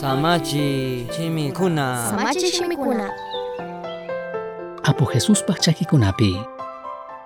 Samachi chimikuna. Samachi shimikuna. Apo Jesuspaq chakikunapi.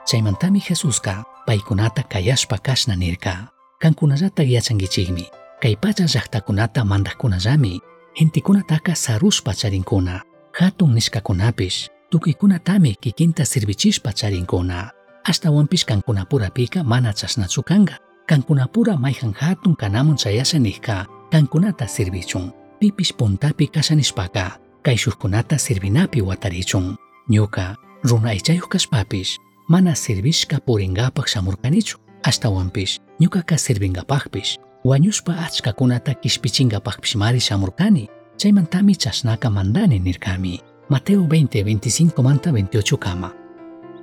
Chaymantami Jesusqa paykunata kayashpa kashna nirka. Kankunallata yachankichikmi. Kay pacha llaqtakunata mandaqkunallami gentikunataka sarushpa charinkuna. Hatun nishkakunapish tukuykunatami kikinta sirvichishpa charinkuna. Ashtawanpish kankunapurapika mana chasnachu kanqa. Kankunapura mayjan hatun kanamun chayasha nijka kankunata sirvichun. Pipish puntapi kashanishpaka kay shukkunata sirvinapi watarichun. Ñuka runa aychayuq kashpapish mana sirvishka puringapaq shamurkanichu. Ashtawanpish ñuqaka sirvinkapaqpish wañushpa achkakunata kishpichinkapaqpish mari shamurkani. Chaymantami chashnaka mandani nirkami. Mateo 20, 25 manta 28 kama.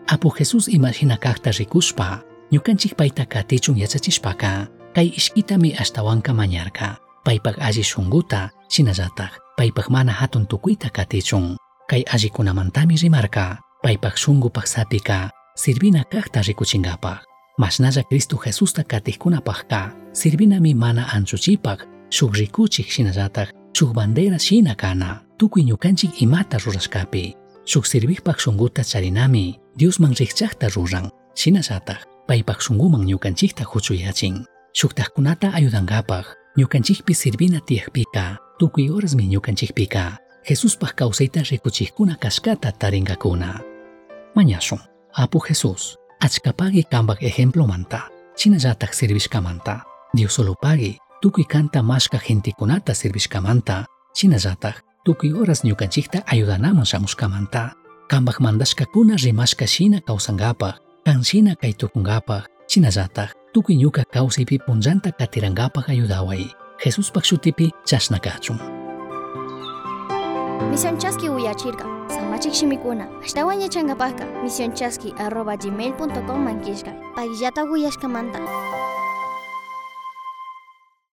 Apo Jesus imagina kakta rikushpa, ñukanchik payta katichun yachachishpaka, kay ishkitami ashtawanka mañarka. Paypak alli shunguta, shinallatak, paypak mana hatun tukuyta katichun. Kay allikunamantami rimarka, paypak shungupak sapika, sirvina kakta rikuchinkapaq. Mashnalla Cristo Jesusta katijkunapaqka, sirvinami mana anchuchipak, shuk rikuchik shinallatak, shuk bandera shina kana, tukuy ñukanchik imata rurashkapi. Shuk sirvikpak shunguta charinami, Diosman rikchakta ruran, shinallatak, paypak shunguman ñukanchikta huchuyachin. Shuktajkunata ayudankapaq, ñukanchikpi sirvina tiyakpika, tukuy horasmi ñukanchikpika, Jesuspaq kawsayta rikuchikuna kashkata tarinkakuna. Mañashun, Apu Jesus, achkapagi kambak ejemplo manta, chinallatak sirvishkamanta, Dios solo pagi, tukuy kanta mashka gentikunata sirvishkamanta, chinallatak, tukuy horas ñukanchikta ayudanaman shamushkamanta. Kambak mandashkakuna rimashka shina kawsankapaq, kan shina kay tukunkapaq, chinallatak, tukuy ñuka kawsaypi punllanta katirankapaq ayudaway. Jesuspak shutipi chashnakachun. Misión Chasqui uyachirka. Samachik shimikuna. Ashtawan yachankapaqa. Misión Chasqui arroba gmail.com mankishka. Pagillata uyashkamanta.